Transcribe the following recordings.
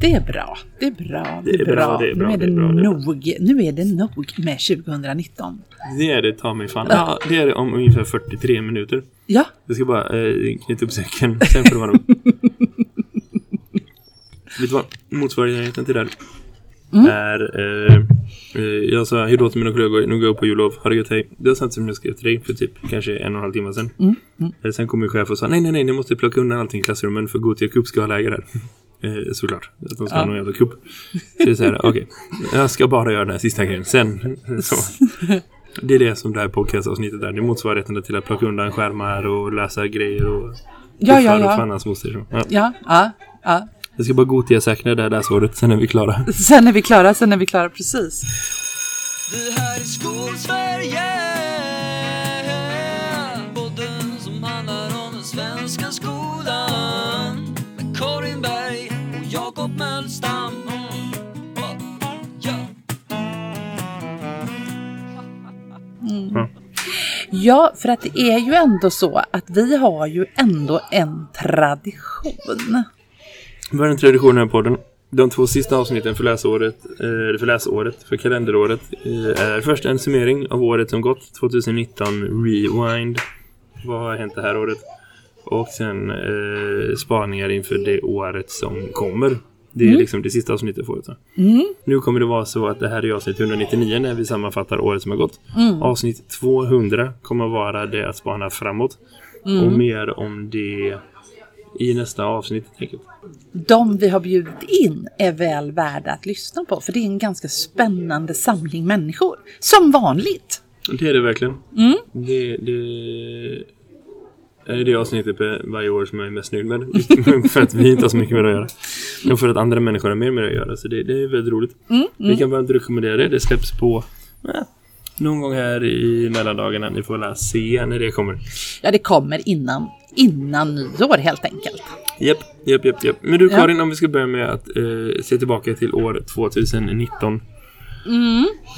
Det är bra. Det är bra. Det är, Det är bra, bra. det är bra, Nu är det nog. Nu är det nog med 2019. Det är det, ta mig fan. Ja, det är det om ungefär 43 minuter. Ja, Jag ska bara eh, knyta upp säcken, sen får det vara nog. Vet du vad? Motsvarigheten till det här är... Eh, eh, jag sa hej då till mina kollegor, nu går jag på jullov, ha det gött, hej. Det var sånt som jag skrev till dig för typ kanske en och en halv timme sedan. Eh, sen kom min chef och sa, nej nej nej, ni måste plocka undan allting i klassrummen för Gothia Cup ska ha läger här. Eh, såklart, att de ska ha någon jävla kupp. Så det är så här, okej, jag ska bara göra den här sista grejen, sen så. Det är det som det här podcastavsnittet är. Det är motsvarigheten till att plocka undan skärmar och läsa grejer och ja, ja. ja. fan moster. Ja. Ja, ja, ja. Jag ska bara Gothia säkra det här läsåret, sen är vi klara. Sen är vi klara, sen är vi klara precis. Det här är Skolsverige Ja, för att det är ju ändå så att vi har ju ändå en tradition. Vad är den traditionen här på podden? De två sista avsnitten för läsåret, eh, för läsåret, för kalenderåret, eh, är först en summering av året som gått, 2019 Rewind. Vad har hänt det här året? Och sen eh, spaningar inför det året som kommer. Det är liksom det sista avsnittet för året. så. Nu kommer det vara så att det här är avsnitt 199 när vi sammanfattar året som har gått. Avsnitt 200 kommer vara det att spana framåt. Och mer om det i nästa avsnitt enkelt. De vi har bjudit in är väl värda att lyssna på, för det är en ganska spännande samling människor. Som vanligt. Det är det verkligen. Det, det är det avsnittet på varje år som jag är mest nöjd med. För att vi inte har så mycket med det att göra. Och för att andra människor har mer med det att göra. Så det, det är väldigt roligt. Vi kan varmt rekommendera det. Det släpps på eh, någon gång här i mellandagarna. Ni får väl se när det kommer. Ja, det kommer innan, innan nyår helt enkelt. Japp, japp, japp, japp. Men du Ja. Karin, om vi ska börja med att eh, se tillbaka till år 2019.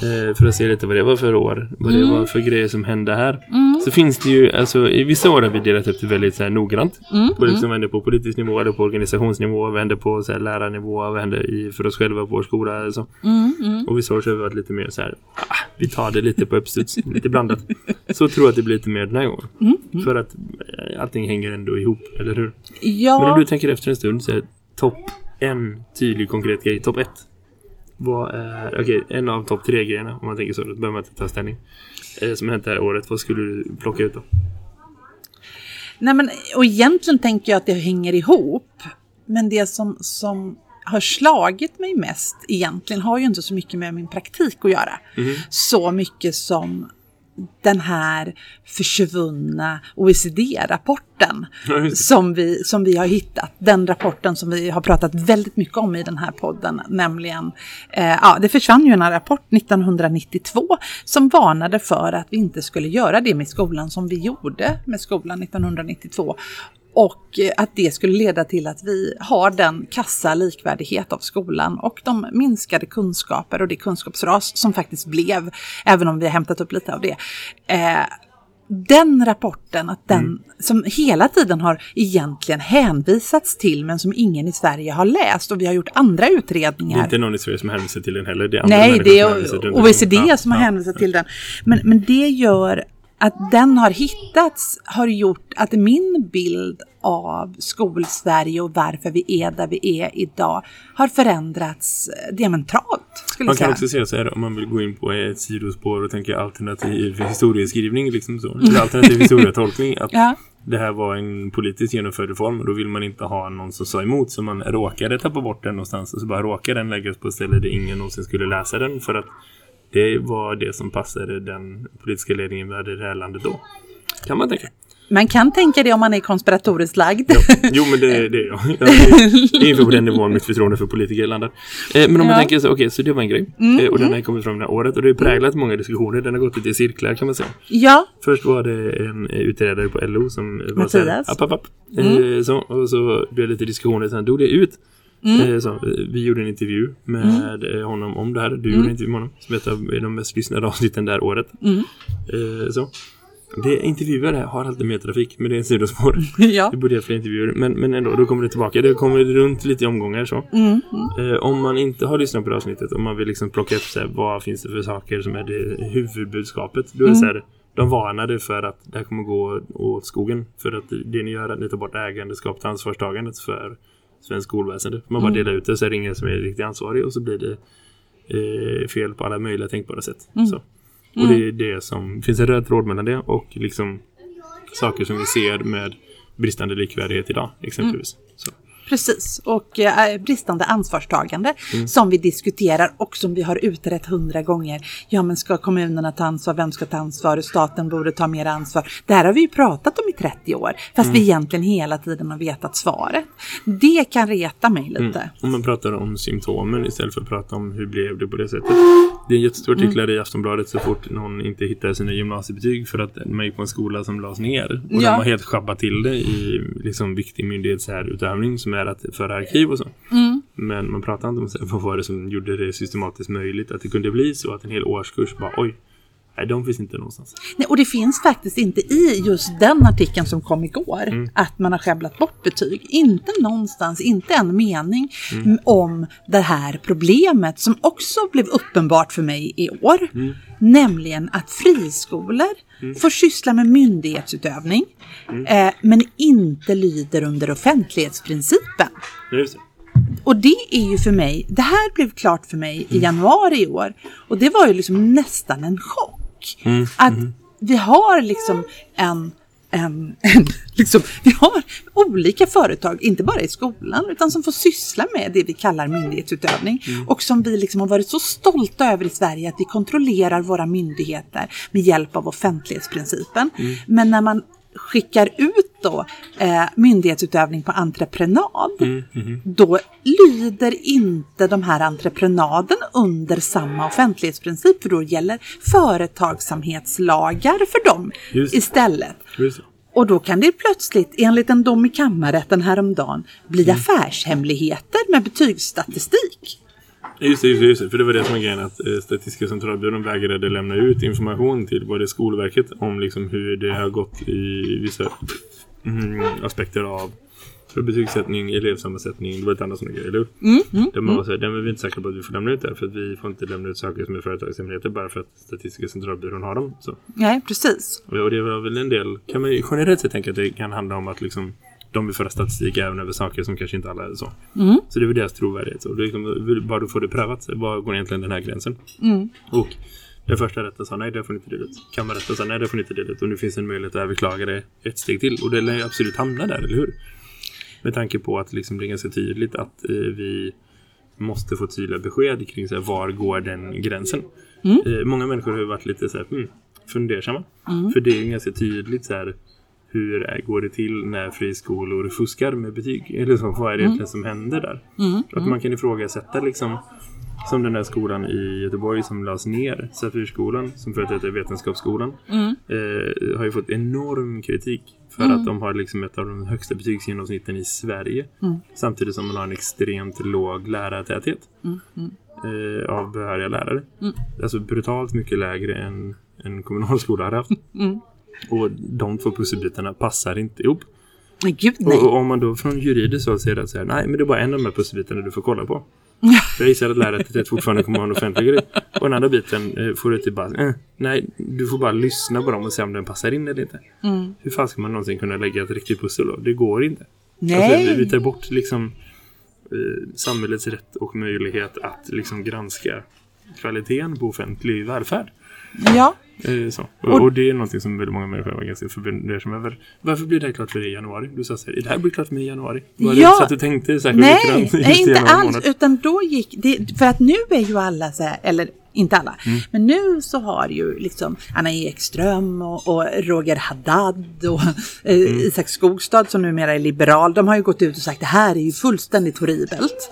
Eh, för att se lite vad det var för år. Vad det var för grejer som hände här. Så finns det ju, alltså i vissa år har vi delat upp det väldigt så här, noggrant. På liksom, vad händer på politisk nivå, eller på organisationsnivå, vad händer på så här, lärarnivå, vad händer i, för oss själva på vår skola. Eller så. Och vissa år så har vi varit lite mer så här, ah, vi tar det lite på uppstuds, lite blandat. Så tror jag att det blir lite mer den här gången. För att eh, allting hänger ändå ihop, eller hur? Men om Ja, du tänker efter en stund så är topp en tydlig konkret grej, topp ett. Vad är, okej, en av topp tre grejerna om man tänker så, då behöver man inte ta ställning. Eh, som hänt det här året, vad skulle du plocka ut då? nej men, och egentligen tänker jag att det hänger ihop. Men det som, som har slagit mig mest egentligen har ju inte så mycket med min praktik att göra. Så mycket som den här försvunna OECD-rapporten som vi, som vi har hittat. Den rapporten som vi har pratat väldigt mycket om i den här podden, nämligen, eh, ja, det försvann ju en rapport 1992 som varnade för att vi inte skulle göra det med skolan som vi gjorde med skolan 1992. Och eh, att det skulle leda till att vi har den kassa likvärdighet av skolan och de minskade kunskaper och det kunskapsras som faktiskt blev, även om vi har hämtat upp lite av det. Eh, den rapporten, att den, som hela tiden har egentligen hänvisats till men som ingen i Sverige har läst och vi har gjort andra Det är utredningar. inte någon i Sverige som hänvisar till den heller. Det är Nej, det är. OECD Ja, som har hänvisat till den. Men, men det gör att den har hittats, har gjort att min bild av skolsverige och varför vi är där vi är idag har förändrats eh, diametralt. Skulle Man kan säga. också säga så här om man vill gå in på ett sidospår och tänka alternativ historieskrivning liksom så. Eller alternativ historietolkning. Att Ja. det här var en politiskt genomförd reform och då vill man inte ha någon som sa emot så man råkade tappa bort den någonstans och så bara råkade den läggas på ett ställe där ingen någonsin skulle läsa den för att det var det som passade den politiska ledningen vi hade i det här landet då. Kan man tänka. Man kan tänka det om man är konspiratoriskt lagd. Jo, men det, det är jag. jag det är ungefär på den nivån mitt förtroende för politiker landar. Eh, men om man Ja. tänker så, okej, så det var en grej. Eh, och den har kommit fram det här året och det har präglat många diskussioner. Den har gått lite i cirklar kan man säga. Ja, Först var det en eh, utredare på LO som var så här, Mattias. app, app, app. Eh, så, och så blev det lite diskussioner, sen dog det ut. Eh, så, eh, vi gjorde en intervju med eh, honom om det här. Du gjorde en intervju med honom som av de mest lyssnade avsnitten det här året. Eh, så. Det intervjuer har alltid mer trafik, men det är en sidospår. Ja. Det borde göra fler intervjuer, men, men ändå, då kommer det tillbaka. Det kommer runt lite i omgångar så. Mm. Eh, om man inte har lyssnat på det avsnittet, om man vill liksom plocka upp så här, vad finns det för saker som är det huvudbudskapet. Då är det så här, de varnade för att det här kommer gå åt skogen. För att det ni gör är att ni tar bort ägandeskap till ansvarstagandet för svensk skolväsende. Man bara delar ut det så är det ingen som är riktigt ansvarig och så blir det eh, fel på alla möjliga tänkbara sätt. Så. Och det är det som finns en röd tråd mellan det och liksom saker som vi ser med bristande likvärdighet idag exempelvis. Så. Precis, och eh, bristande ansvarstagande som vi diskuterar och som vi har utrett hundra gånger. Ja, men ska kommunerna ta ansvar? Vem ska ta ansvar? Staten borde ta mer ansvar. Det här har vi ju pratat om i 30 år, fast vi egentligen hela tiden har vetat svaret. Det kan reta mig lite. Om man pratar om symptomen istället för att prata om hur blev det på det sättet. Det är en jättestor artiklar i Aftonbladet så fort någon inte hittar sina gymnasiebetyg för att man gick på en skola som lades ner. Och Ja. de har helt schabbat till det i liksom viktig myndighetsutövning som är att föra arkiv och så. Men man pratar inte om så här, vad var det som gjorde det systematiskt möjligt att det kunde bli så att en hel årskurs bara oj, nej de finns inte någonstans. Nej, och det finns faktiskt inte i just den artikeln som kom igår att man har skäbblat bort betyg. Inte någonstans, inte en mening m- om det här problemet som också blev uppenbart för mig i år. Nämligen att friskolor får syssla med myndighetsutövning eh, men inte lyder under offentlighetsprincipen. Det. Och det är ju för mig, det här blev klart för mig i januari i år. Och det var ju liksom nästan en chock. Att vi har liksom en, en, en liksom, vi har olika företag, inte bara i skolan, utan som får syssla med det vi kallar myndighetsutövning. Och som vi liksom har varit så stolta över i Sverige att vi kontrollerar våra myndigheter med hjälp av offentlighetsprincipen. Men när man skickar ut då eh, myndighetsutövning på entreprenad, då lyder inte de här entreprenaden under samma offentlighetsprincip, för då gäller företagsamhetslagar för dem Just istället. Just. Och då kan det plötsligt, enligt en dom i kammarrätten häromdagen, bli Mm. affärshemligheter med betygsstatistik. Just det, just det, just det. För det var det som var grejen att eh, Statistiska centralbyrån vägrade lämna ut information till både Skolverket om liksom hur det har gått i vissa mm, aspekter av betygssättning, elevsammansättning, det var ett annat sådana grejer, eller hur? Mm, Där man var så här, den är vi inte säkra på att vi får lämna ut det för att vi får inte lämna ut saker som är företagshemligheter bara för att Statistiska centralbyrån har dem. Så. Nej, precis. Och det var väl en del, kan man ju generellt sett tänka att det kan handla om att liksom de vill föra statistik även över saker som kanske inte alla är så. Så det är väl deras trovärdighet. Så det liksom, bara du får det prövat, var går egentligen den här gränsen? Och den första rätten sa nej, det får ni inte dela ut. Kammarrätten sa nej, det får ni inte dela ut. Och nu finns en möjlighet att överklaga det ett steg till. Och det lär ju absolut hamna där, eller hur? Med tanke på att liksom det är ganska tydligt att eh, vi måste få tydliga besked kring så här, var går den gränsen. Eh, många människor har varit lite så här, hmm, fundersamma. För det är ganska tydligt så här, hur går det till när friskolor fuskar med betyg? Eller så, vad är det egentligen som händer där? Att man kan ifrågasätta liksom som den där skolan i Göteborg som lades ner, Safirskolan, som förut hette Vetenskapsskolan, eh, har ju fått enorm kritik för att de har liksom ett av de högsta betygsgenomsnitten i Sverige. Samtidigt som man har en extremt låg lärartäthet eh, av behöriga lärare. Alltså brutalt mycket lägre än en kommunalskola har haft. Och de två pusselbitarna passar inte ihop. Men gud nej. Och, och om man då från juridiskt håll säger att så här, nej men det är bara en av de här pusselbitarna du får kolla på. För jag gissar att lärartäthet fortfarande kommer att vara en offentlig grej. Och den andra biten eh, får du typ bara, eh, nej du får bara lyssna på dem och se om den passar in eller inte. Hur fan ska man någonsin kunna lägga ett riktigt pussel då? Det går inte. Nej. Alltså, vi tar bort liksom eh, samhällets rätt och möjlighet att liksom granska kvaliteten på offentlig välfärd. Ja, Eh, så. Och, och det är någonting som väldigt många människor var ganska fundersamma över. Varför blir det här klart för dig i januari? Du sa så här, det här blir klart för mig i januari. Var det Ja. så att du tänkte särskilt nej, nej inte alls. månad? Utan då gick det, för att nu är ju alla så här, eller inte alla, Mm. men nu så har ju liksom Anna Ekström och, och Roger Haddad och eh, Mm. Isak Skogstad som numera är liberal, de har ju gått ut och sagt det här är ju fullständigt horribelt.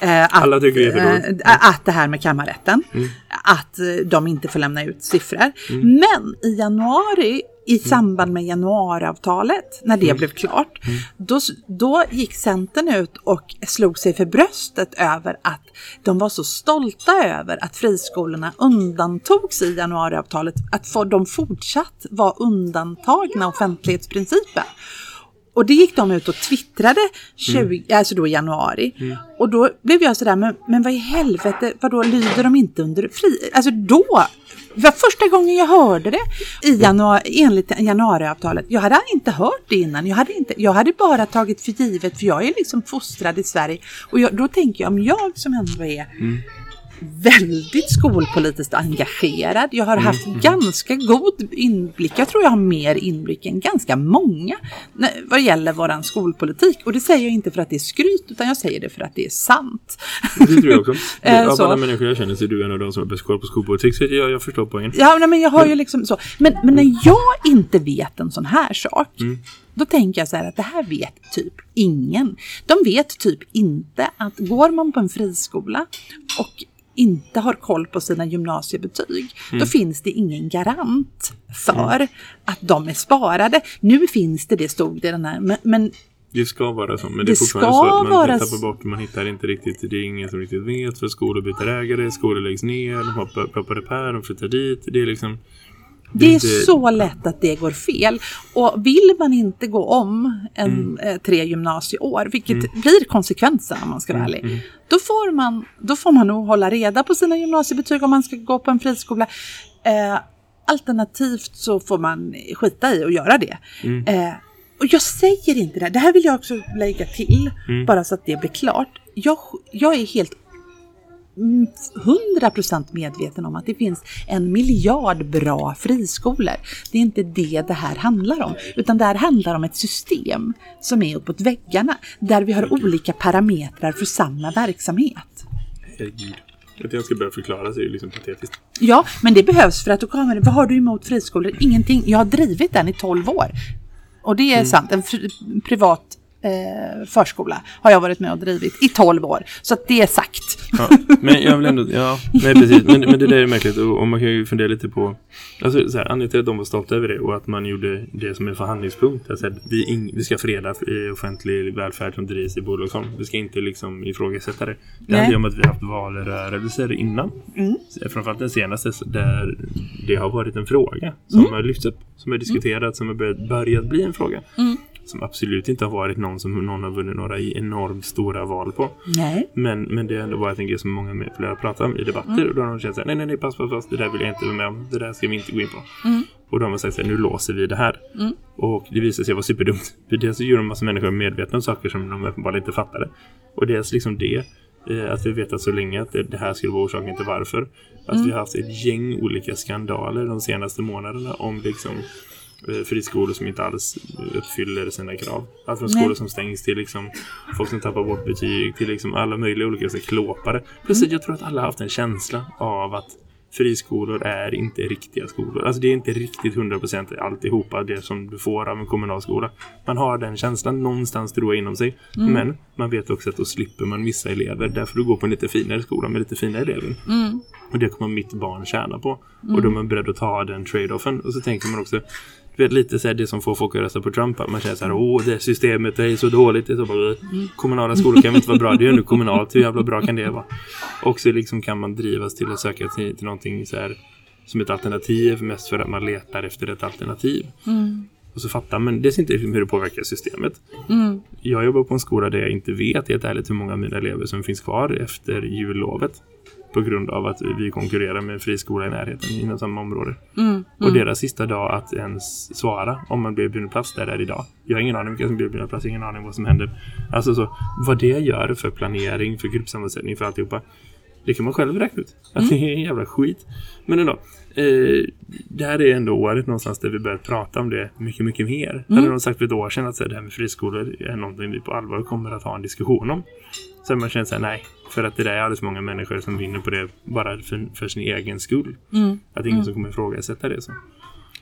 Eh, att, Alla tycker det är jätteroligt. eh, att det här med kammarrätten, Mm. att eh, de inte får lämna ut siffror. Men i januari i Mm. samband med januariavtalet, när det blev klart, Mm. då, då gick Centern ut och slog sig för bröstet över att de var så stolta över att friskolorna undantogs i januariavtalet, att de fortsatt var undantagna offentlighetsprincipen. Och det gick de ut och twittrade 20, alltså då i januari. Och då blev jag sådär, men, men vad i helvete, vadå lyder de inte under fri... Alltså då, var första gången jag hörde det i januari, enligt januariavtalet. Jag hade inte hört det innan. Jag hade, inte, jag hade bara tagit för givet, för jag är liksom fostrad i Sverige. Och jag, då tänker jag, om jag som ändå är väldigt skolpolitiskt engagerad. Jag har haft ganska god inblick. Jag tror jag har mer inblick än ganska många vad gäller våran skolpolitik. Och det säger jag inte för att det är skryt, utan jag säger det för att det är sant. Det tror jag också. Eh, Av så. alla människor jag känner så är du en av de som har bäst koll på skolpolitik. Så jag, jag förstår poängen. Ja, nej, men jag har ju liksom så. Men, men när jag inte vet en sån här sak, då tänker jag så här att det här vet typ ingen. De vet typ inte att går man på en friskola och inte har koll på sina gymnasiebetyg, då finns det ingen garant för att de är sparade. Nu finns det, det stod det den här, men, men Det ska vara så. Men det, Det är fortfarande så att man vara tappar bort. Man hittar inte riktigt. Det är ingen som riktigt vet. För skolor byter ägare. Skolor läggs ner. De hoppar, ploppar upp här. De flyttar dit. Det är liksom. Det är så lätt att det går fel. Och vill man inte gå om en, eh, tre gymnasieår, vilket blir konsekvensen om man ska vara ärlig, då, får man, då får man nog hålla reda på sina gymnasiebetyg om man ska gå på en friskola. Eh, alternativt så får man skita i att göra det. Eh, och jag säger inte det här, det här vill jag också lägga till, bara så att det blir klart. Jag, jag är helt 100% medveten om att det finns en miljard bra friskolor. Det är inte det det här handlar om, utan det här handlar om ett system som är uppåt väggarna, där vi har olika parametrar för samma verksamhet. Herregud. Att jag ska börja förklara så är det liksom patetiskt. Ja, men det behövs för att då kommer vad har du emot friskolor? Ingenting. Jag har drivit den i 12 år. Och det är sant, en privat eh, förskola har jag varit med och drivit i 12 år. Så att det är sagt. Ja, men jag vill ändå, ja, nej precis, men, men det där är märkligt och, och man kan ju fundera lite på, alltså så här, anledningen till att de var stolta över det och att man gjorde det som en förhandlingspunkt, alltså vi, ing, vi ska freda offentlig välfärd som drivs i bolagsform, vi ska inte liksom ifrågasätta det. Det Nej. handlar ju om att vi har haft valrörelser innan, Mm. framförallt den senaste, där det har varit en fråga som Mm. har lyfts upp, som har diskuterats, som har börjat, börjat bli en fråga. Mm. Som absolut inte har varit någon som någon har vunnit några enormt stora val på. Nej. Men, men det har ändå varit en grej som många med flera pratar om i debatter. Mm. Och då har de känt såhär, nej nej nej pass pass pass, det där vill jag inte vara med om. Det där ska vi inte gå in på. Mm. Och de har sagt såhär, nu låser vi det här. Och det visar sig vara superdumt. För dels så gör de massa människor medvetna om saker som de uppenbarligen inte fattade. Och dels liksom det, eh, att vi vetat så länge att det, här skulle vara orsaken till varför. Att Mm. vi har haft ett gäng olika skandaler de senaste månaderna om liksom friskolor som inte alls uppfyller sina krav. Allt från skolor som stängs till liksom folk som tappar bort betyg till liksom alla möjliga olika så klåpare. Plus att jag tror att alla har haft en känsla av att friskolor är inte riktiga skolor. Alltså det är inte riktigt 100% alltihopa det som du får av en kommunal skola. Man har den känslan någonstans tror jag inom sig. Men man vet också att då slipper man vissa elever. Därför du går på en lite finare skola med lite finare elever. Och det kommer mitt barn tjäna på. Och då är man beredd att ta den trade-offen. Och så tänker man också, du vet lite så här, det som får folk att rösta på Trump. Man känner så här, åh det systemet det är så dåligt. Det är så bara, Kommunala skolor kan väl inte vara bra. Det är ju ändå kommunalt. Hur jävla bra kan det vara? Och så liksom kan man drivas till att söka till, till någonting så här som ett alternativ. Mest för att man letar efter ett alternativ. Och så fattar man dels inte hur det påverkar systemet. Jag jobbar på en skola där jag inte vet helt ärligt hur många av mina elever som finns kvar efter jullovet. På grund av att vi konkurrerar med en friskola i närheten inom samma område. Och deras sista dag att ens svara om man blir erbjuden plats där är idag. Jag har ingen aning vilka som blir erbjudna plats, ingen aning vad som händer. Alltså så, vad det gör för planering, för gruppsammansättning, för alltihopa. Det kan man själv räkna ut. Att det är en jävla skit. Men ändå. Eh, det här är ändå året någonstans där vi börjat prata om det mycket, mycket mer. Hade någon sagt för ett år sedan att så här, det här med friskolor är någonting vi på allvar kommer att ha en diskussion om. Så har man känt såhär, nej. För att det där är alldeles många människor som vinner på det bara för, för sin egen skull. Att det är ingen som kommer ifrågasätta det. Så.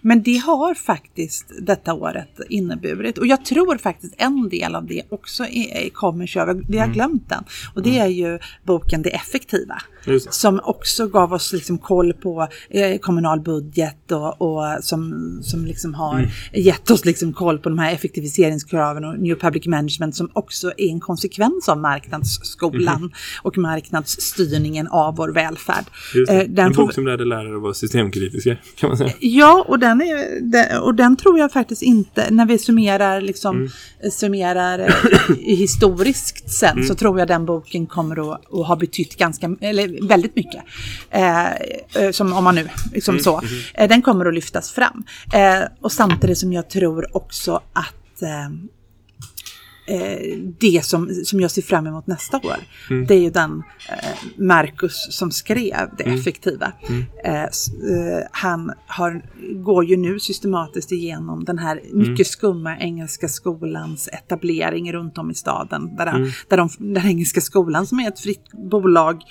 Men det har faktiskt detta året inneburit. Och jag tror faktiskt en del av det också är, är- kommer sig över, vi har glömt den. Och det är ju boken Det effektiva. Just. Som också gav oss liksom koll på eh, kommunal budget och, och som, som liksom har gett oss liksom koll på de här effektiviseringskraven och New Public Management som också är en konsekvens av marknadsskolan och marknadsstyrningen av vår välfärd. Eh, en bok som lärde lärare att vara systemkritiska, kan man säga. Ja, och den, är, den- och den tror jag faktiskt inte, när vi summerar, liksom, summerar eh, historiskt sen, så tror jag den boken kommer att, att ha betytt ganska, eller väldigt mycket. Eh, eh, som om man nu, liksom så. Eh, den kommer att lyftas fram. Eh, och samtidigt som jag tror också att eh, eh, det som, som jag ser fram emot nästa år. Det är ju den Marcus som skrev det effektiva. S- eh, han har, går ju nu systematiskt igenom den här mycket skumma engelska skolans etablering runt om i staden. Där, mm. där de, den engelska skolan som är ett fritt bolag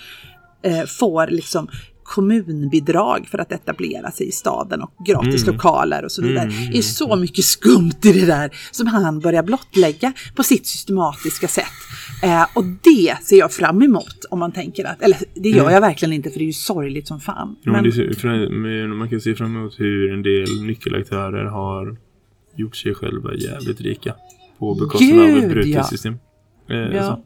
eh, får liksom kommunbidrag för att etablera sig i staden och gratis lokaler och så vidare. Det är så mycket skumt i det där som han börjar blottlägga på sitt systematiska sätt. Eh, och det ser jag fram emot om man tänker att, eller det gör jag verkligen inte för det är ju sorgligt som fan. Ja, men Men, man kan se fram emot hur en del nyckelaktörer har gjort sig själva jävligt rika. På bekostnad av Gud, ett brutet ja. system. Eh, ja.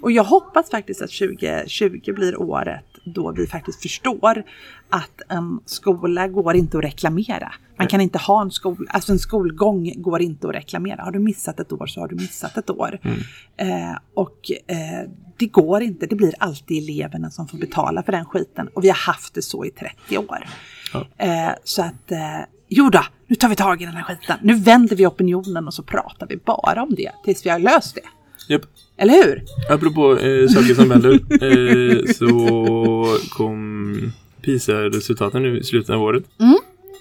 Och jag hoppas faktiskt att 2020 blir året då vi faktiskt förstår att en skola går inte att reklamera. Man kan inte ha en skola, alltså en skolgång går inte att reklamera. Har du missat ett år så har du missat ett år. Eh, och eh, det går inte, det blir alltid eleverna som får betala för den skiten. Och vi har haft det så i 30 år. Ja. Eh, så att, eh, jo då, nu tar vi tag i den här skiten. Nu vänder vi opinionen och så pratar vi bara om det tills vi har löst det. Japp. Eller hur? Apropå eh, saker som vänder eh, så kom PISA-resultaten nu i slutet av året. Mm.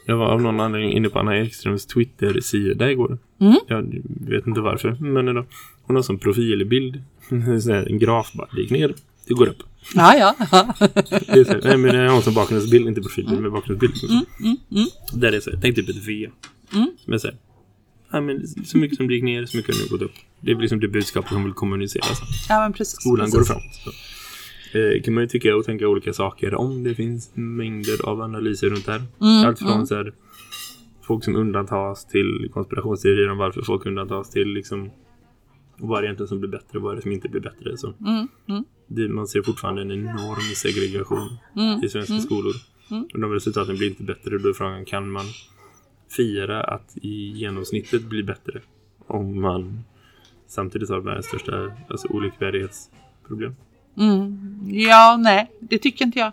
Jag var av någon anledning inne på Anna Ekströms Twitter-sida igår. Mm. Jag vet inte varför, men ändå. Hon har som profilbild så en graf bara, det gick ner, det går upp. Ja, ja. Det är så, här, nej men jag har som bakgrundsbild, inte profilbild, Mm. men bakgrundsbild. Där är så, här, tänk typ ett V. Mm. Men så här, ja, men så mycket som det gick ner, så mycket har nu gått upp. Det är liksom det budskapet hon vill kommunicera. Ja men precis. Skolan precis. går framåt. Så. Eh, kan man ju tycka och tänka olika saker om det finns mängder av analyser runt det här. Mm, Allt från så här, folk som undantas till konspirationsteorier om varför folk undantas till liksom vad är det egentligen som blir bättre och vad är det som inte blir bättre. Så. Mm, Det, man ser fortfarande en enorm segregation Mm, i svenska skolor. Och de resultaten blir inte bättre. Då är frågan, kan man fira att i genomsnittet bli bättre om man samtidigt har världens största alltså, olikvärdighetsproblem? Mm. Ja, nej, det tycker inte jag.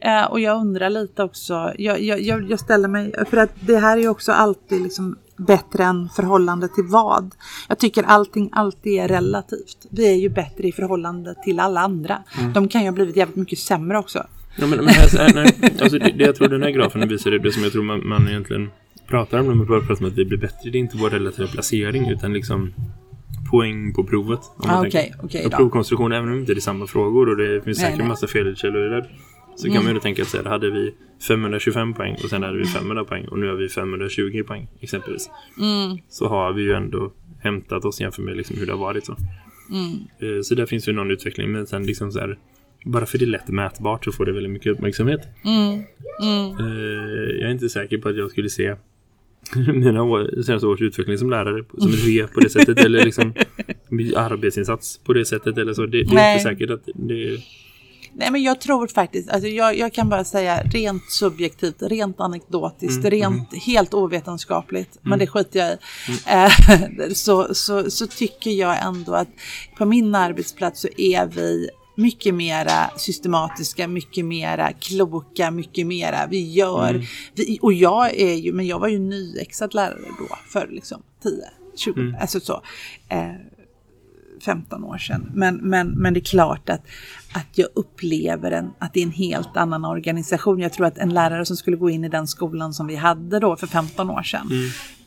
Eh, och jag undrar lite också, jag, jag, jag, jag ställer mig, för att det här är ju också alltid liksom bättre än förhållande till vad. Jag tycker allting alltid är relativt. Vi är ju bättre i förhållande till alla andra. De kan ju ha blivit jävligt mycket sämre också. Ja, men, men här, nej, alltså det, det jag tror den här grafen visar är det som jag tror man, man egentligen pratar om när man pratar om att vi blir bättre. Det är inte vår relativa placering utan liksom poäng på provet. om Ah, okej, okej Och provkonstruktion, även om det inte är samma frågor och det finns Nej, säkert nej. massa felkällor i det. Så kan man ju tänka att så här, hade vi 525 poäng och sen hade vi 500 poäng och nu har vi 520 poäng exempelvis. Mm. Så har vi ju ändå hämtat oss jämfört med liksom hur det har varit. Så. Mm. Eh, så där finns ju någon utveckling men sen liksom så här bara för det är lätt mätbart så får det väldigt mycket uppmärksamhet. Mm. Mm. Eh, jag är inte säker på att jag skulle se mina år, senaste års utveckling som lärare som ett V på det sättet eller liksom arbetsinsats på det sättet eller så. Det, det är inte säkert att det Nej men jag tror faktiskt, alltså jag, jag kan bara säga rent subjektivt, rent anekdotiskt, Mm, rent helt ovetenskapligt, men det skiter jag i. Eh, så, så, så tycker jag ändå att på min arbetsplats så är vi mycket mera systematiska, mycket mera kloka, mycket mera vi gör. Mm. Vi, och jag är ju, men jag var ju nyexad lärare då för liksom 10, 20, Mm. alltså så. Eh, 15 år sedan. Men, men, men det är klart att, att jag upplever en, att det är en helt annan organisation. Jag tror att en lärare som skulle gå in i den skolan som vi hade då för 15 år sedan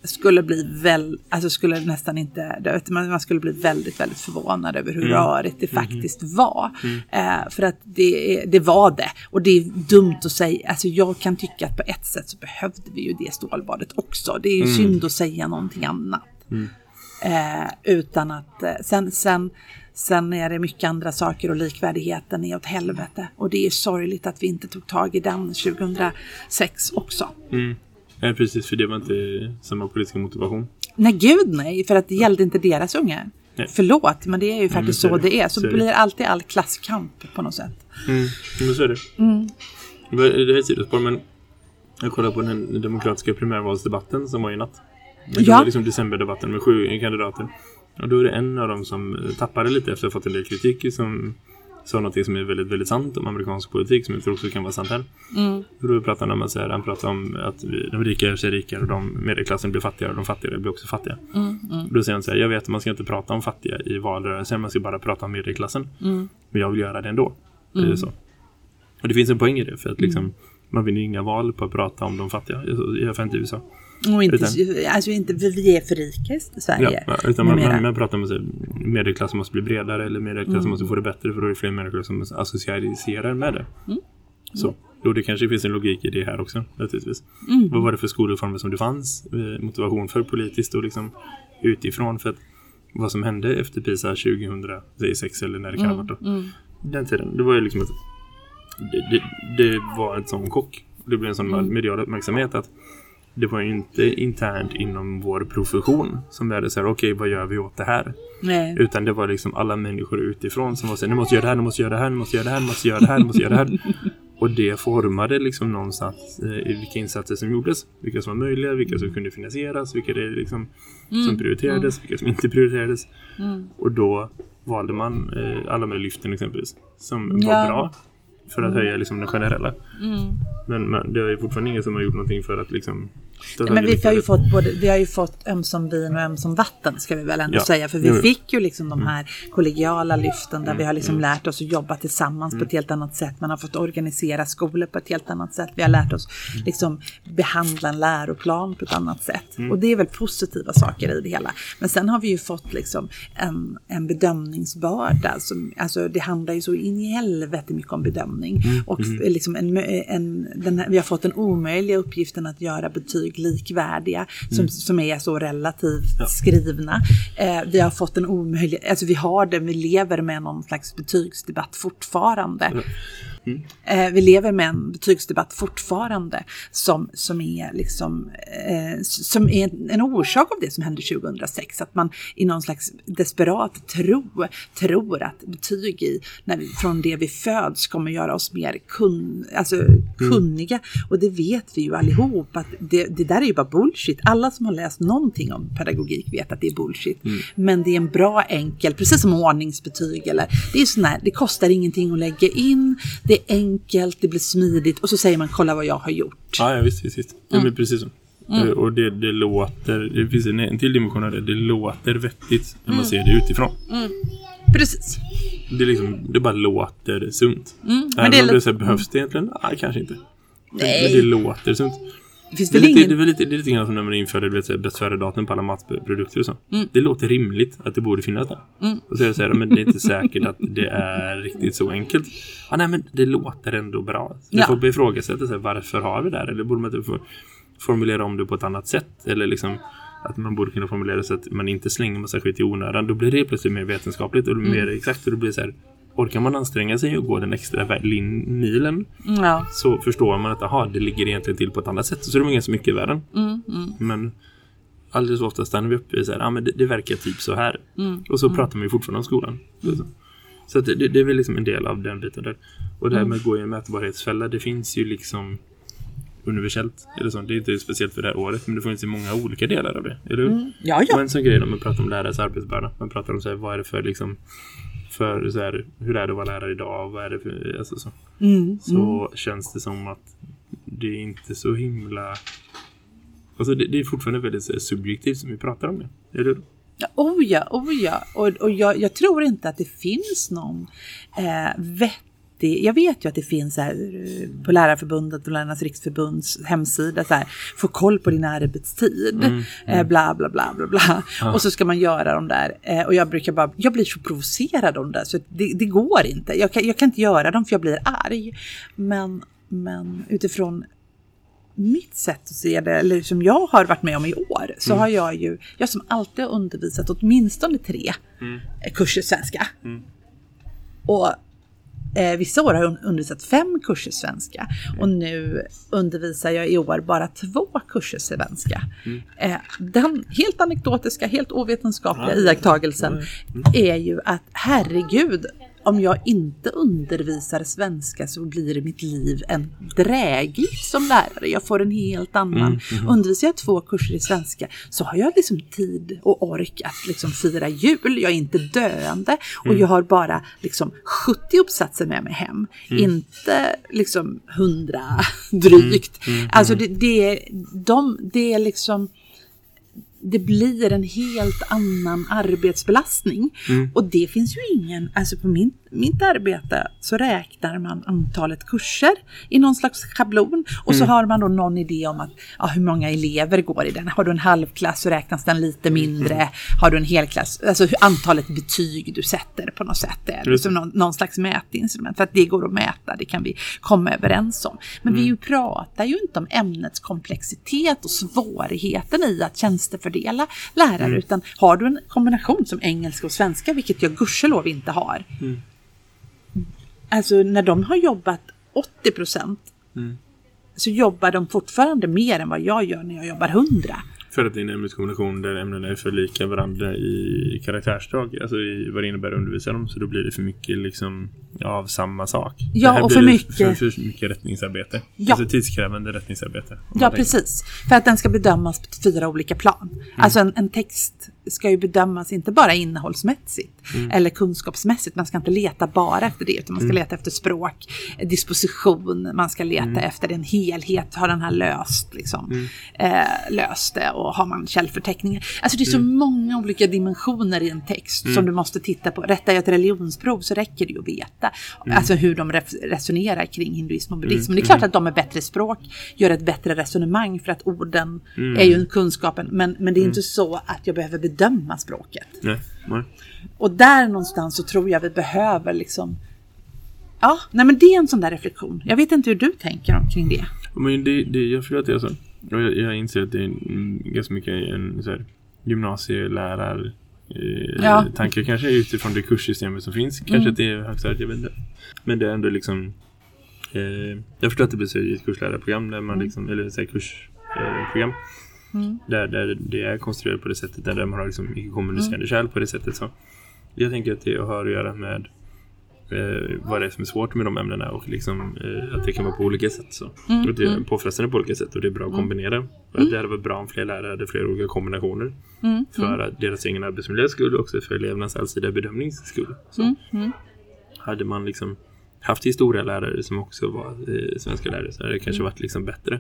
skulle bli väl, alltså skulle nästan inte, man, skulle bli väldigt, väldigt förvånad över hur rörigt det faktiskt var. Eh, för att det, det var det. Och det är dumt att säga, alltså jag kan tycka att på ett sätt så behövde vi ju det stålbadet också. Det är ju synd att säga någonting annat. Eh, utan att, eh, sen, sen, sen är det mycket andra saker och likvärdigheten är åt helvete. Och det är sorgligt att vi inte tog tag i den 2006 också. Mm. Ja, precis, för det var inte samma politiska motivation. Nej, gud nej, för att det gällde inte deras ungar. Nej. Förlåt, men det är ju faktiskt så är så det. det är. Så Så det. blir alltid all klasskamp på något sätt. Mm, men så är det. Mm. Det här är sidospår, men jag kollade på den demokratiska primärvalsdebatten som var i natt. Det Ja. var liksom decemberdebatten med sju kandidater. Och då är det en av dem som eh, tappade lite efter att ha fått en del kritik som sa något som är väldigt, väldigt sant om amerikansk politik som jag tror också kan vara sant här. Mm. Då pratar han om att, här, han pratar om att vi- de rika gör sig rikare och de medelklassen blir fattigare och de fattigare blir också fattiga. Mm, mm, Då säger han så här, jag vet att man ska inte prata om fattiga i valrörelsen, man ska bara prata om medelklassen. mm, Men jag vill göra det ändå. Det är så. Och det finns en poäng i det, för att liksom, man vinner inga val på att prata om de fattiga, i i alla fall inte i USA. Och inte, Utan- alltså inte, vi är för rika i Sverige. Ja, utan man, man, man pratar om att medelklassen måste bli bredare eller medelklassen Mm. måste få det bättre för då är det fler människor som associerar med det. Mm. Så, då det kanske finns en logik i det här också, naturligtvis. Mm. Vad var det för skolreformer som det fanns eh, motivation för politiskt och liksom utifrån för att vad som hände efter PISA 2006 eller när det kan ha varit då. Mm. Den tiden, det var ju liksom att det, det, det var en sån chock. Det blev en sån Mm. medial uppmärksamhet att det var ju inte internt inom vår profession som vi hade så här, okej vad gör vi åt det här? Nej. Utan det var liksom alla människor utifrån som var så här, nu måste göra det här, nu måste göra det här, nu måste göra det här, nu måste göra det här, nu måste göra det här. Och det formade liksom någonstans eh, i vilka insatser som gjordes, vilka som var möjliga, vilka som kunde finansieras, vilka det liksom som prioriterades, vilka som inte prioriterades. Mm. Och då valde man eh, alla med lyften exempelvis, som Ja. var bra för att höja liksom den generella. Mm. Men, men det är fortfarande ingen som har gjort någonting för att liksom ta Men vi har ju fått både, vi har ju fått ömsom vin och ömsom vatten ska vi väl ändå Ja. säga. För vi fick ju liksom de här kollegiala lyften där vi har Mm. liksom lärt oss att jobba tillsammans på ett helt annat sätt. Man har fått organisera skolor på ett helt annat sätt. Vi har lärt oss Mm. liksom behandla en läroplan på ett annat sätt. Mm. Och det är väl positiva saker i det hela. Men sen har vi ju fått liksom en, en bedömningsbörda. Som, alltså det handlar ju så in i helvete mycket om bedömning. Mm. Och liksom en, en, den här, vi har fått den omöjliga uppgiften att göra betyg likvärdiga som, som är så relativt skrivna. Eh, vi har fått en omöjlig, alltså vi har det, vi lever med någon slags betygsdebatt fortfarande. Eh, vi lever med en betygsdebatt fortfarande som, som är, liksom, eh, som är en, orsak av det som hände 2006. Att man i någon slags desperat tro tror att betyg i, när vi, från det vi föds kommer göra oss mer kun, alltså, kunniga. Och det vet vi ju allihop att det, det där är ju bara bullshit. Alla som har läst någonting om pedagogik vet att det är bullshit. Men det är en bra enkel, precis som ordningsbetyg eller det är sån här, det kostar ingenting att lägga in, det är enkelt, det blir smidigt och så säger man kolla vad jag har gjort. Ja, ja visst, visst, visst. Ja, Mm. men precis så. Eh, Och det, det låter, det finns en, en till dimension av det, det låter vettigt när Mm. man ser det utifrån. Precis. Det, är liksom, det bara låter sunt. Mm, men Även det om det så här, behövs det egentligen? Nej, kanske inte. Nej. Men det låter sunt. Det finns Det är, väl lite, det, är ingen... väl lite, det är lite grann som när man införde du vet, bäst före-datum på alla matprodukter och så. Mm. Det låter rimligt att det borde finnas där. Och så det så här, men det är inte säkert att det är riktigt så enkelt. Ja, nej, men det låter ändå bra. Så Ja. Du får ifrågasätta sig, varför har vi det här? Eller borde man inte formulera om det på ett annat sätt? Eller liksom att man borde kunna formulera det så att man inte slänger massa skit i onödan. Då blir det plötsligt mer vetenskapligt och Mm. mer exakt. Och det blir så här, orkar man anstränga sig och gå den extra milen Ja. så förstår man att aha, det ligger egentligen till på ett annat sätt. Så är det ganska mycket i världen. Mm, mm, Men alldeles ofta stannar vi i så här, ah, men det, det verkar typ så här. mm. Och så pratar man ju fortfarande om skolan. Så, att det, det är väl liksom en del av den biten där. Och det här med att gå i en mätbarhetsfälla, det finns ju liksom universellt. Eller så. Det är inte speciellt för det här året, men det finns ju många olika delar av det. Eller hur? Mm. Ja, ja. Och en sån grej när man pratar om lärares arbetsbörda. Man pratar om så här, vad är det för liksom för så här, hur är det att vara lärare idag? Vad är det för, alltså så. Mm, Så känns det som att det är inte så himla Alltså det, det är fortfarande väldigt här, subjektivt som vi pratar om det. Eller? Ja, oh ja, oh ja. Och, och jag, jag tror inte att det finns någon eh, vettig jag vet ju att det finns så här, eh, på Lärarförbundet och Lärarnas riksförbunds hemsida så här, få koll på din arbetstid, Mm, Eh, bla bla bla bla bla. Och så ska man göra de där. Eh, och jag brukar bara, jag blir så provocerad av de där så det, det går inte. Jag kan, jag kan inte göra dem för jag blir arg. Men, men utifrån mitt sätt att se det, eller som jag har varit med om i år, så har jag ju, jag som alltid har undervisat åtminstone tre eh, kurser svenska. Och eh, vissa år har jag un- undervisat fem kurser svenska och nu undervisar jag i år bara två kurser svenska. Eh, den helt anekdotiska, helt ovetenskapliga iakttagelsen är ju att herregud, om jag inte undervisar svenska så blir mitt liv en drägligt som lärare. Jag får en helt annan. Undervisar jag två kurser i svenska så har jag liksom tid och ork att liksom fira jul. Jag är inte döende och jag har bara liksom 70 uppsatser med mig hem. Inte liksom 100 drygt. Alltså det, det, är, de, det är liksom det blir en helt annan arbetsbelastning. Och det finns ju ingen, alltså på min, mitt arbete så räknar man antalet kurser i någon slags schablon. Och så har man då någon idé om att ja, hur många elever går i den. Har du en halvklass så räknas den lite mindre. Har du en helklass, alltså hur antalet betyg du sätter på något sätt. Det är liksom någon, någon slags mätinstrument. För att det går att mäta, det kan vi komma överens om. Men vi ju pratar ju inte om ämnets komplexitet och svårigheten i att tjänstefördela lärare. Utan har du en kombination som engelska och svenska, vilket jag gudskelov inte har. Alltså när de har jobbat 80 procent så jobbar de fortfarande mer än vad jag gör när jag jobbar 100. För att det är en ämneskombination där ämnena är för lika varandra i karaktärsdrag. Alltså i vad det innebär att undervisa dem. Så då blir det för mycket liksom av samma sak. Ja, och för mycket- För, för mycket rättningsarbete. Ja. Alltså tidskrävande rättningsarbete. Ja, precis. För att den ska bedömas på fyra olika plan. Alltså en, en text ska ju bedömas inte bara innehållsmässigt eller kunskapsmässigt. Man ska inte leta bara efter det, utan man ska leta efter språk, disposition, man ska leta efter en helhet. Har den här löst, liksom, eh, löst det och har man källförteckningar? Alltså det är så många olika dimensioner i en text som du måste titta på. Rättar jag ett religionsprov så räcker det ju att veta alltså hur de resonerar kring hinduism och buddhism. Men det är klart att de är bättre språk, gör ett bättre resonemang för att orden är ju en kunskapen. Men, men det är inte så att jag behöver bedöma språket. Nej, nej. Och där någonstans så tror jag vi behöver liksom Ja, nej men det är en sån där reflektion. Jag vet inte hur du tänker om kring det. Men det, det, jag förstår att det är så. Och jag, jag inser att det är en, ganska mycket en så här, gymnasielärar eh, Ja. tanke kanske utifrån det kurssystemet som finns. Kanske att det är högstadiet, jag vet inte. Men det är ändå liksom eh, Jag förstår att det blir så i ett kurslärarprogram där man liksom, eller säg kursprogram eh, program. där, där det är konstruerat på det sättet där man har liksom icke-kommunicerande kärl på det sättet så. Jag tänker att det har att göra med eh, vad det är som är svårt med de ämnena och liksom, eh, att det kan vara på olika sätt. Så. och det är påfrestande på olika sätt och det är bra att kombinera. För att det hade varit bra om fler lärare hade flera olika kombinationer. För att deras egen arbetsmiljös skull och också för elevernas allsidiga bedömnings skull. Så. Hade man liksom haft historielärare som också var eh, svenska lärare så hade det kanske varit liksom bättre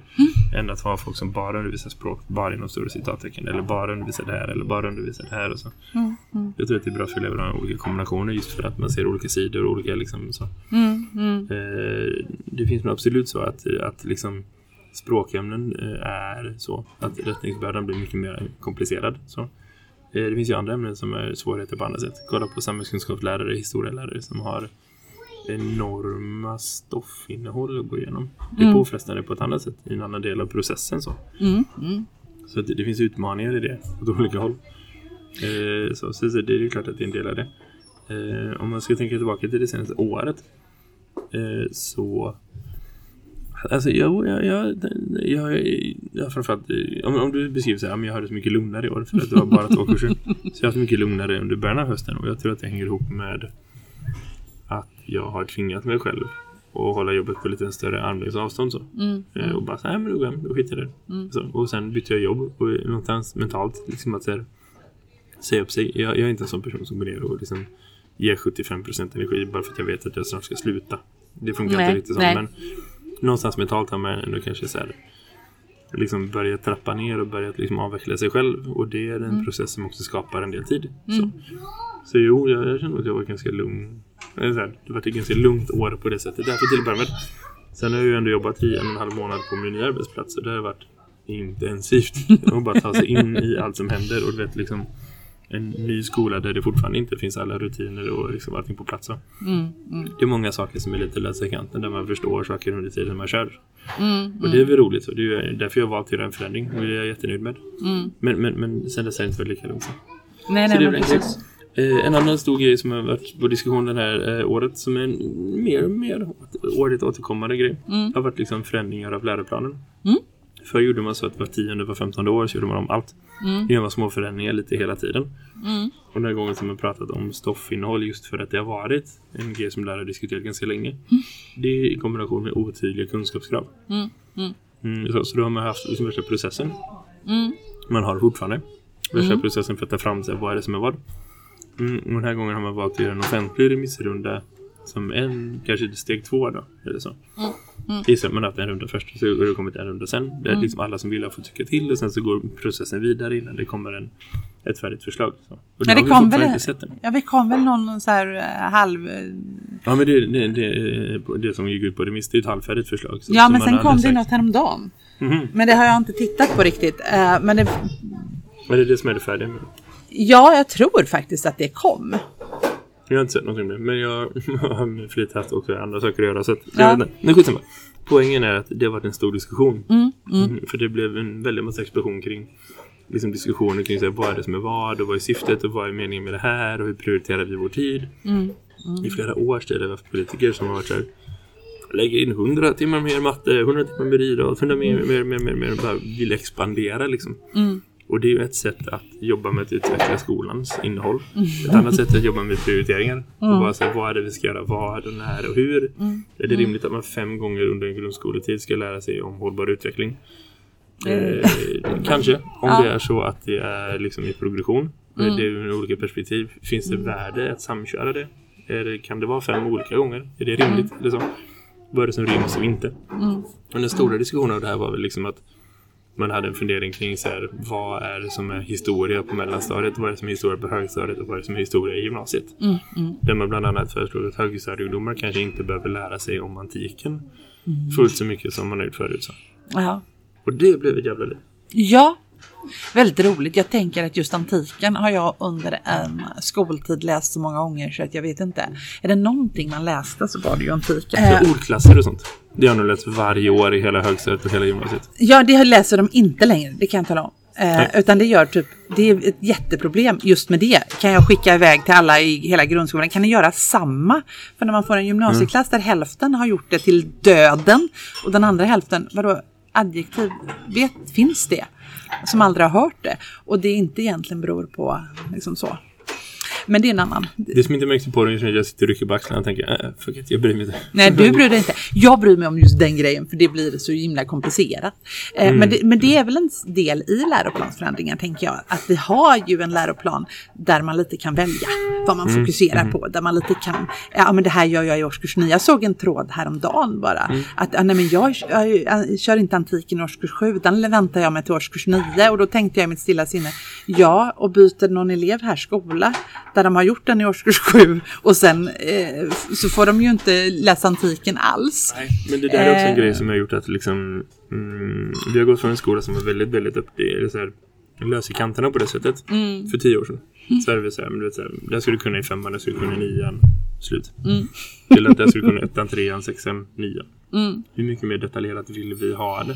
än att ha folk som bara undervisar språk, bara inom stora citattecken eller bara undervisar det här eller bara undervisar det här och så. Jag tror att det är bra för elever att ha olika kombinationer just för att man ser olika sidor och olika liksom så. Eh, det finns nog absolut så att, att liksom språkämnen eh, är så att rättningsbördan blir mycket mer komplicerad. Så. Eh, det finns ju andra ämnen som är svårigheter på andra sätt. Kolla på samhällskunskapslärare, historielärare som har enorma stoffinnehåll att gå igenom. Det är påfrestande på ett annat sätt i en annan del av processen. Så, så att det, det finns utmaningar i det åt olika håll. Eh, så, så, så det är ju klart att det är en del av det. Eh, om man ska tänka tillbaka till det senaste året eh, så Alltså jag, jag, jag, jag, jag framförallt, eh, om, om du beskriver så här, men jag hade så mycket lugnare i år för att det var bara två kurser. Så jag har haft mycket lugnare under början av hösten och jag tror att det hänger ihop med att jag har tvingat mig själv att hålla jobbet på lite större armlängds avstånd så. Eh, Och bara så här, men då, går jag, då skiter jag det. Så, och sen bytte jag jobb och någonstans mentalt liksom att här, säga upp sig. Jag, jag är inte en sån person som går ner och liksom ger 75% energi bara för att jag vet att jag snart ska sluta. Det funkar Nej, inte riktigt så. nej. Men någonstans mentalt har man ändå kanske så här liksom börjat trappa ner och börjat liksom avveckla sig själv. Och det är en Mm. process som också skapar en del tid. Så, så jo, jag, jag känner att jag var ganska lugn. Eller så här, Det var ett ganska lugnt år på det sättet. Därför till att börja med. Sen har jag ju ändå jobbat i en och en halv månad på min nya arbetsplats. Och det har varit intensivt. Och bara ta sig in i allt som händer. Och du vet liksom en ny skola där det fortfarande inte finns alla rutiner och liksom allting på plats. Mm, mm, Det är många saker som är lite lösa i kanten där man förstår saker under tiden man kör. mm, Och det är väl roligt. Så det är därför jag valt att göra en förändring. Och det är jag jättenöjd med. mm. Men, men, men sen dess har det inte varit lika lugnt. Nej, nej, det är men precis. Eh, en annan stor grej som har varit på diskussion det här eh, året som är en mer och mer årligt återkommande grej Mm. har varit liksom förändringar av läroplanen. Mm. Förr gjorde man så att var tionde, var femtonde år så gjorde man om allt. Mm. Gör man små förändringar lite hela tiden. Mm. Och den här gången som man pratat om stoffinnehåll just för att det har varit en grej som lärare diskuterat ganska länge. Det är i kombination med otydliga kunskapskrav. Mm. Mm. Mm, så, så då har man haft liksom värsta processen. Mm. Man har fortfarande värsta Mm. processen för att ta fram sig vad är det som är vad. Mm, och den här gången har man valt att göra en offentlig remissrunda som en, kanske steg två då. Eller så. Mm. Mm. Istället man haft en runda först så har det kommit en runda sen. Där Mm. liksom alla som vill har fått tycka till och sen så går processen vidare innan det kommer en, ett färdigt förslag. Så. Och Men det kom väl- inte sett än. Ja, vi kom väl någon så här eh, halv... Ja men det, det, det, det som gick ut på remiss det är ett halvfärdigt förslag. Så, Ja, men sen kom det sagt. något häromdagen. Mhm. Men det har jag inte tittat på riktigt. Eh, Men det, Men det är det som är det färdiga. med. Ja, jag tror faktiskt att det kom. Jag har inte sett någonting det. Men jag har med flit haft också andra saker att göra. Så att, Ja. inte. Men skitsamma. Poängen är att det har varit en stor diskussion. Mm, mm, Mm, För det blev en väldig massa explosion kring liksom diskussioner kring så här, vad är det som är vad och vad är syftet och vad är meningen med det här och hur prioriterar vi vår tid. mm, I flera års tid har vi haft politiker som har varit så här lägga in 100 timmar mer matte, 100 timmar mer idrott, 100 mer, mer, mer, mer, mer, bara vill expandera liksom. mm, Och det är ju ett sätt att jobba med att utveckla skolans innehåll. Ett annat sätt är att jobba med prioriteringar. Och bara säga vad är det vi ska göra, vad och när och hur. mm. Är det rimligt att man fem gånger under en grundskoletid ska lära sig om hållbar utveckling? Mm. Eh, kanske, om Ja. det är så att det är liksom i progression. Mm. Det är ju olika perspektiv. Finns det värde att samköra det? Är? Kan det vara fem olika gånger? Är det rimligt? Eller så? Vad är det som ryms och inte? Mm. Men den stora diskussionen av det här var väl liksom att man hade en fundering kring så här, vad är det som är historia på mellanstadiet, vad är det som är historia på högstadiet och vad är det som är historia i gymnasiet. Mm, mm. Där man bland annat föreslog att högstadieungdomar kanske inte behöver lära sig om antiken fullt så mycket som man har gjort förut. Så. Ja. Och det blev ett jävla liv. ja, väldigt roligt. Jag tänker att just antiken har jag under en skoltid läst så många gånger så att jag vet inte. Är det någonting man läste så var det ju antiken. Eh, ordklasser och sånt. Det har nog läst varje år i hela högstadiet och hela gymnasiet. Ja, det läser de inte längre, det kan jag tala om. Eh, utan det gör typ, det är ett jätteproblem just med det. Kan jag skicka iväg till alla i hela grundskolan? Kan ni göra samma? För när man får en gymnasieklass där hälften har gjort det till döden och den andra hälften, vadå, adjektiv, vet, finns det? Som aldrig har hört det. Och det inte egentligen beror på liksom så. Men det är en annan. Det som inte märks på det är att jag sitter och rycker på axlarna och tänker, äh, fuck it, jag bryr mig inte. Nej, du bryr dig inte. Jag bryr mig om just den grejen för det blir så himla komplicerat. Eh, Mm. men, det, men det är väl en del i läroplansförändringen, tänker jag. Att vi har ju en läroplan där man lite kan välja vad man Mm. fokuserar på. Där man lite kan, ja men det här gör jag i årskurs 9. Jag såg en tråd häromdagen bara. Mm. Att nej, men jag, jag, jag kör inte antiken i årskurs 7, utan väntar jag mig till årskurs 9. Och då tänkte jag i mitt stilla sinne, ja och byter någon elev här skola där de har gjort den i årskurs 7 och sen eh, så får de ju inte läsa antiken alls. Nej, men det där är också en Eh. grej som har gjort att liksom, mm, vi har gått från en skola som var väldigt, väldigt upp, eller så här, lös i kanterna på det sättet. Mm. För tio år sedan. Så är det så här, men du vet, så här, där skulle du kunna i femman, där skulle du kunna i nian. Slut. Mm. Eller att där skulle du kunna i ettan, trean, sexan, nian. Mm. Hur mycket mer detaljerat vill vi ha det?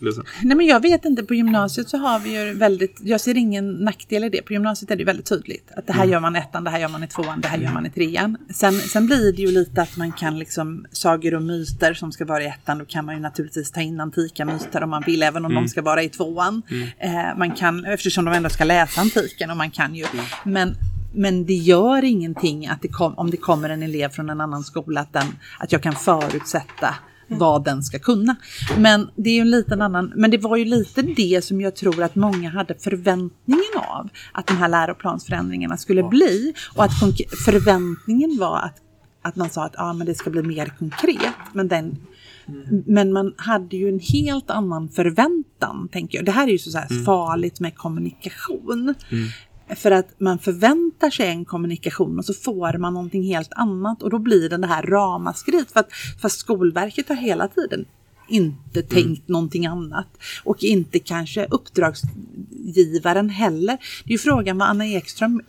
Så. Nej men jag vet inte, på gymnasiet så har vi ju väldigt, jag ser ingen nackdel i det. På gymnasiet är det väldigt tydligt. Att det här gör man i ettan, det här gör man i tvåan, det här gör man i trean. Sen, sen blir det ju lite att man kan liksom, sagor och myter som ska vara i ettan, då kan man ju naturligtvis ta in antika myter om man vill, även om de ska vara i tvåan. Eh, man kan, eftersom de ändå ska läsa antiken och man kan ju. Men men det gör ingenting att det kom, om det kommer en elev från en annan skola att, den, att jag kan förutsätta vad den ska kunna. Men det är ju en liten annan, men det var ju lite det som jag tror att många hade förväntningen av att de här läroplansförändringarna skulle bli och att förväntningen var att att man sa att ah, men det ska bli mer konkret. Men, den, men man hade ju en helt annan förväntan, tänker jag. Det här är ju så, så här farligt med kommunikation. För att man förväntar sig en kommunikation och så får man någonting helt annat och då blir det det här ramaskriet. För att, fast Skolverket har hela tiden inte tänkt någonting annat. Och inte kanske uppdragsgivaren heller. Det är ju frågan vad Anna Ekström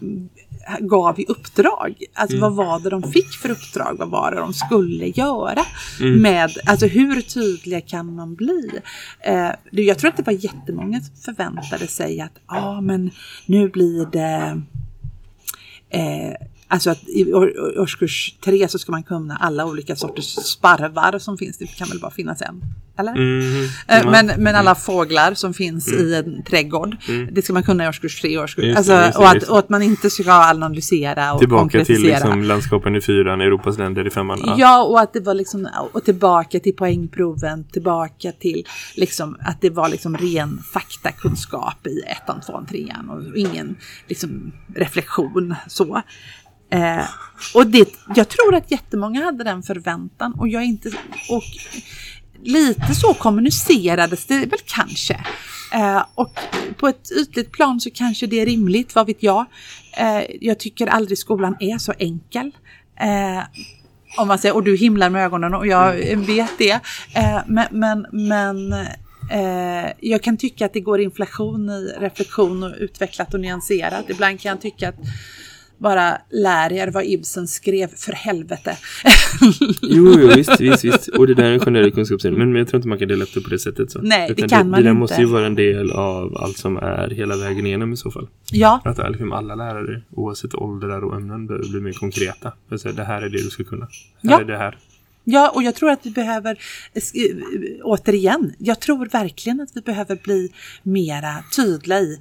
gav i uppdrag. Alltså vad var det de fick för uppdrag? Vad var det de skulle göra? Med, alltså hur tydliga kan man bli? Eh, jag tror att det var jättemånga som förväntade sig att ah, men nu blir det Eh, alltså att i år- årskurs tre så ska man kunna alla olika sorters sparvar som finns. Det kan väl bara finnas en? Eller? Mhm. Eh, Ja. Men, men alla fåglar som finns i en trädgård. Det ska man kunna i årskurs tre och årskurs Just alltså, just och, att, och att man inte ska analysera och Tillbaka till konkretisera. liksom landskapen i fyran, Europas länder i femman. Ja. Ja, och att det var liksom, och tillbaka till poängproven, tillbaka till liksom att det var liksom ren faktakunskap i ettan, tvåan, trean och ingen liksom reflektion så. Eh, och det, jag tror att jättemånga hade den förväntan och jag inte, och lite så kommunicerades det väl kanske. Eh, och på ett ytligt plan så kanske det är rimligt, vad vet jag. Eh, jag tycker aldrig skolan är så enkel. Eh, om man säger, och du himlar med ögonen och jag vet det. Eh, men men, men eh, jag kan tycka att det går inflation i reflektion och utvecklat och nyanserat. Ibland kan jag tycka att bara lär er vad Ibsen skrev, för helvete. Jo, jo, visst, visst, visst. Och det där är en generell kunskapssyn. Men, jag tror inte man kan dela upp det på det sättet. Så. Nej, det Utan kan det, man det där inte. måste ju vara en del av allt som är hela vägen igenom i så fall. ja, Att liksom alla lärare, oavsett åldrar och ämnen, behöver bli mer konkreta. För att säga, det här är det du ska kunna. Här Ja. är det här. Ja, och jag tror att vi behöver, eh, återigen, jag tror verkligen att vi behöver bli mera tydliga i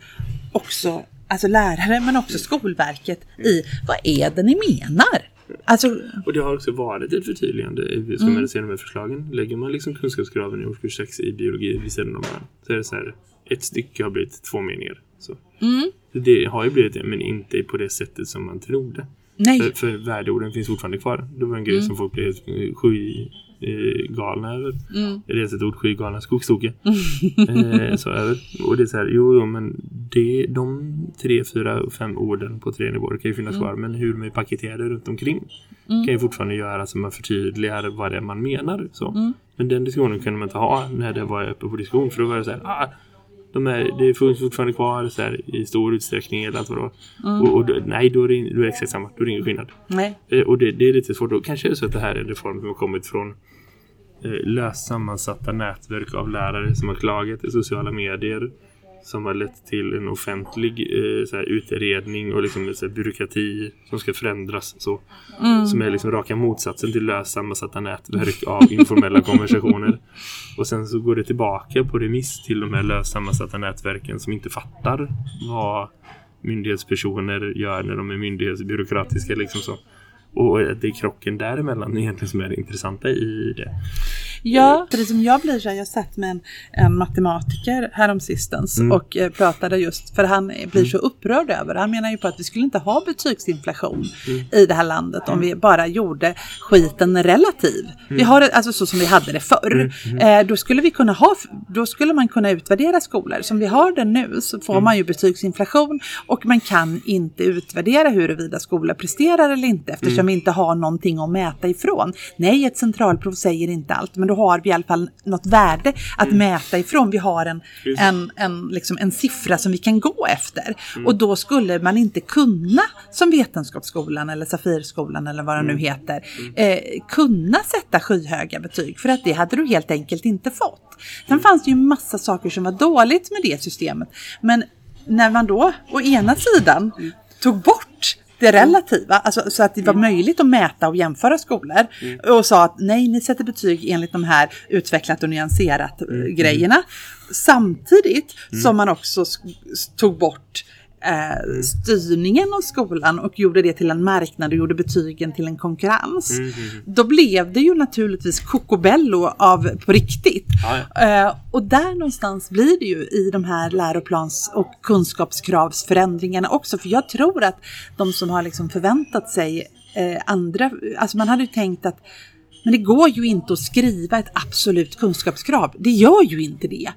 också, alltså lärare men också Skolverket i vad är det ni menar? Alltså, Och det har också varit ett förtydligande som mm. ser de här förslagen. Lägger man liksom kunskapskraven i årskurs 6 i biologi vid sidan om varandra så är det så här, ett stycke har blivit två meningar. Så. Så det har ju blivit det, men inte på det sättet som man trodde. nej. För, för värdeorden finns fortfarande kvar. Det var en grej som folk blev helt eh, galna över. Mm. Det dels ett ord, skygalna, skogstoke. eh, så över. Och det är så här, jo, jo men det, de tre, fyra, fem orden på tre nivåer kan ju finnas kvar. Men hur de är paketerade runt omkring kan ju fortfarande göra så man förtydligar vad det är man menar. Så. Men den diskussionen kunde man inte ha när det var uppe på diskussion. För då var det så här, ah, de är, det finns fortfarande kvar så här, i stor utsträckning eller allt vad var. Och, och då, nej, då är, det, då är det exakt samma. Då är det ingen skillnad. nej. Eh, Och det, det är lite svårt. Och kanske är det så att det här är en reform som har kommit från eh, löst sammansatta nätverk av lärare som har klagat i sociala medier. Som har lett till en offentlig eh, så här, utredning och liksom så här, byråkrati som ska förändras. Så, Som är liksom raka motsatsen till löst sammansatta nätverk av informella konversationer. Och sen så går det tillbaka på remiss till de här löst sammansatta nätverken som inte fattar vad myndighetspersoner gör när de är myndighetsbyråkratiska. Liksom så. Och det är krocken däremellan egentligen som är det intressanta i det. Ja, precis som jag blir så jag satt med en, en matematiker häromsistens Mm. och eh, pratade just, för han blir så upprörd över, han menar ju på att vi skulle inte ha betygsinflation Mm. i det här landet om vi bara gjorde skiten relativ. Mm. Vi har det, alltså så som vi hade det förr. Eh, då skulle vi kunna ha, då skulle man kunna utvärdera skolor. Som vi har det nu så får Mm. man ju betygsinflation och man kan inte utvärdera huruvida skolor presterar eller inte eftersom Mm. vi inte har någonting att mäta ifrån. Nej, ett centralprov säger inte allt, men då har vi i alla fall något värde att mäta ifrån. Vi har en, Mm. En, en, liksom en siffra som vi kan gå efter. Mm. Och då skulle man inte kunna, som Vetenskapsskolan eller Safirskolan eller vad det Mm. nu heter, eh, kunna sätta skyhöga betyg. För att det hade du helt enkelt inte fått. Sen Mm. fanns det ju massa saker som var dåligt med det systemet. Men när man då å ena sidan tog bort det relativa, alltså så att det var möjligt att mäta och jämföra skolor och sa att nej, ni sätter betyg enligt de här utvecklat och nyanserat eh, grejerna. Samtidigt som man också tog bort eh, styrningen av skolan och gjorde det till en marknad och gjorde betygen till en konkurrens. Då blev det ju naturligtvis kokobello av på riktigt. Ja, Eh, och där någonstans blir det ju i de här läroplans och kunskapskravsförändringarna också. För jag tror att de som har liksom förväntat sig eh, andra, alltså man hade ju tänkt att men det går ju inte att skriva ett absolut kunskapskrav. Det gör ju inte det.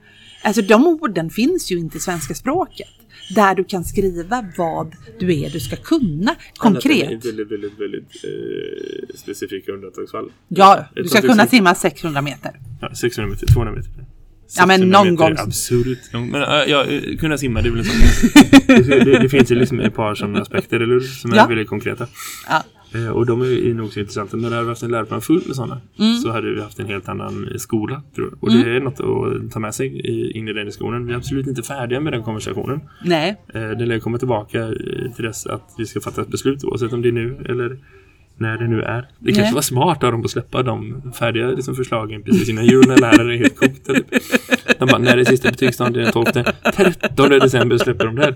Alltså de orden finns ju inte i svenska språket. Där du kan skriva vad du är du ska kunna konkret. Annat väldigt, väldigt, väldigt eh, specifika undantagsfall. Ja, du ska kunna simma 600 meter. Ja, 600 meter, 200 meter. Ja, men 600 någon gång- Absurt. Men äh, ja, eh, kunna simma, det är väl en sån. det, det, det finns ju liksom ett par sådana aspekter, eller hur? Som är Ja. väldigt konkreta. Ja. Eh, och de är nog så intressanta. När det hade varit en läroplan full med sådana Mm. så hade vi haft en helt annan eh, skola. Tror jag. Och det är något att ta med sig in i den diskussionen. Vi är absolut inte färdiga med den konversationen. Nej, Eh, Den lär komma tillbaka till dess att vi ska fatta ett beslut oavsett om det är nu eller när det nu är. Det kanske Nej. var smart av dem att släppa de färdiga liksom, förslagen precis innan jul när lärare är helt kokta. Typ. De bara, när är sista betygsdagen? Det är den 12. 13 december släpper de det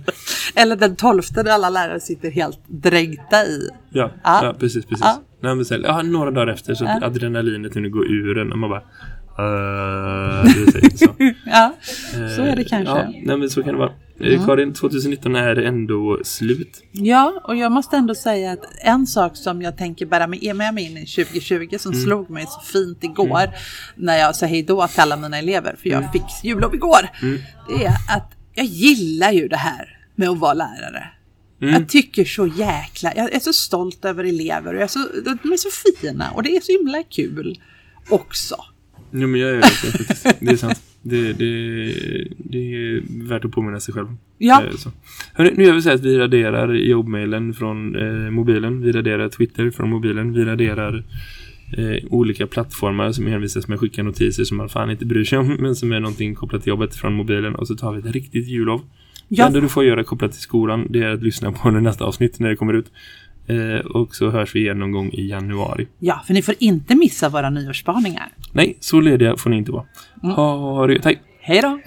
eller den 12 där alla lärare sitter helt dränkta i. Ja, Ja. ja. precis, precis. Ja. Nej, men sen, ja, några dagar efter så att adrenalinet kunde gå ur en och man bara Uh, det så. Ja, så är det Eh, kanske. Ja, nej, men så kan det vara. Eh, Karin, 2019 är ändå slut. Ja, och jag måste ändå säga att en sak som jag tänker bära med, mig in i 2020 som slog mig så fint igår när jag sa hej då till alla mina elever, för jag fick jullov igår, det är att jag gillar ju det här med att vara lärare. Jag tycker så jäkla, jag är så stolt över elever och jag är så, de är så fina och det är så himla kul också. Jo, men jag är det. Det är sant. Det, det, det är värt att påminna sig själv. Ja. Eh, Så. Hörrni, nu gör vi så att vi raderar jobbmailen från eh, mobilen. Vi raderar Twitter från mobilen. Vi raderar eh, olika plattformar som hänvisas med skicka notiser som man fan inte bryr sig om men som är någonting kopplat till jobbet från mobilen och så tar vi ett riktigt jullov. Ja. Det enda du får göra kopplat till skolan det är att lyssna på det nästa avsnitt när det kommer ut. Eh, och så hörs vi igen någon gång i januari. Ja, för ni får inte missa våra nyårsspaningar. Nej, så lediga får ni inte vara. Ha det Hej! Hej då!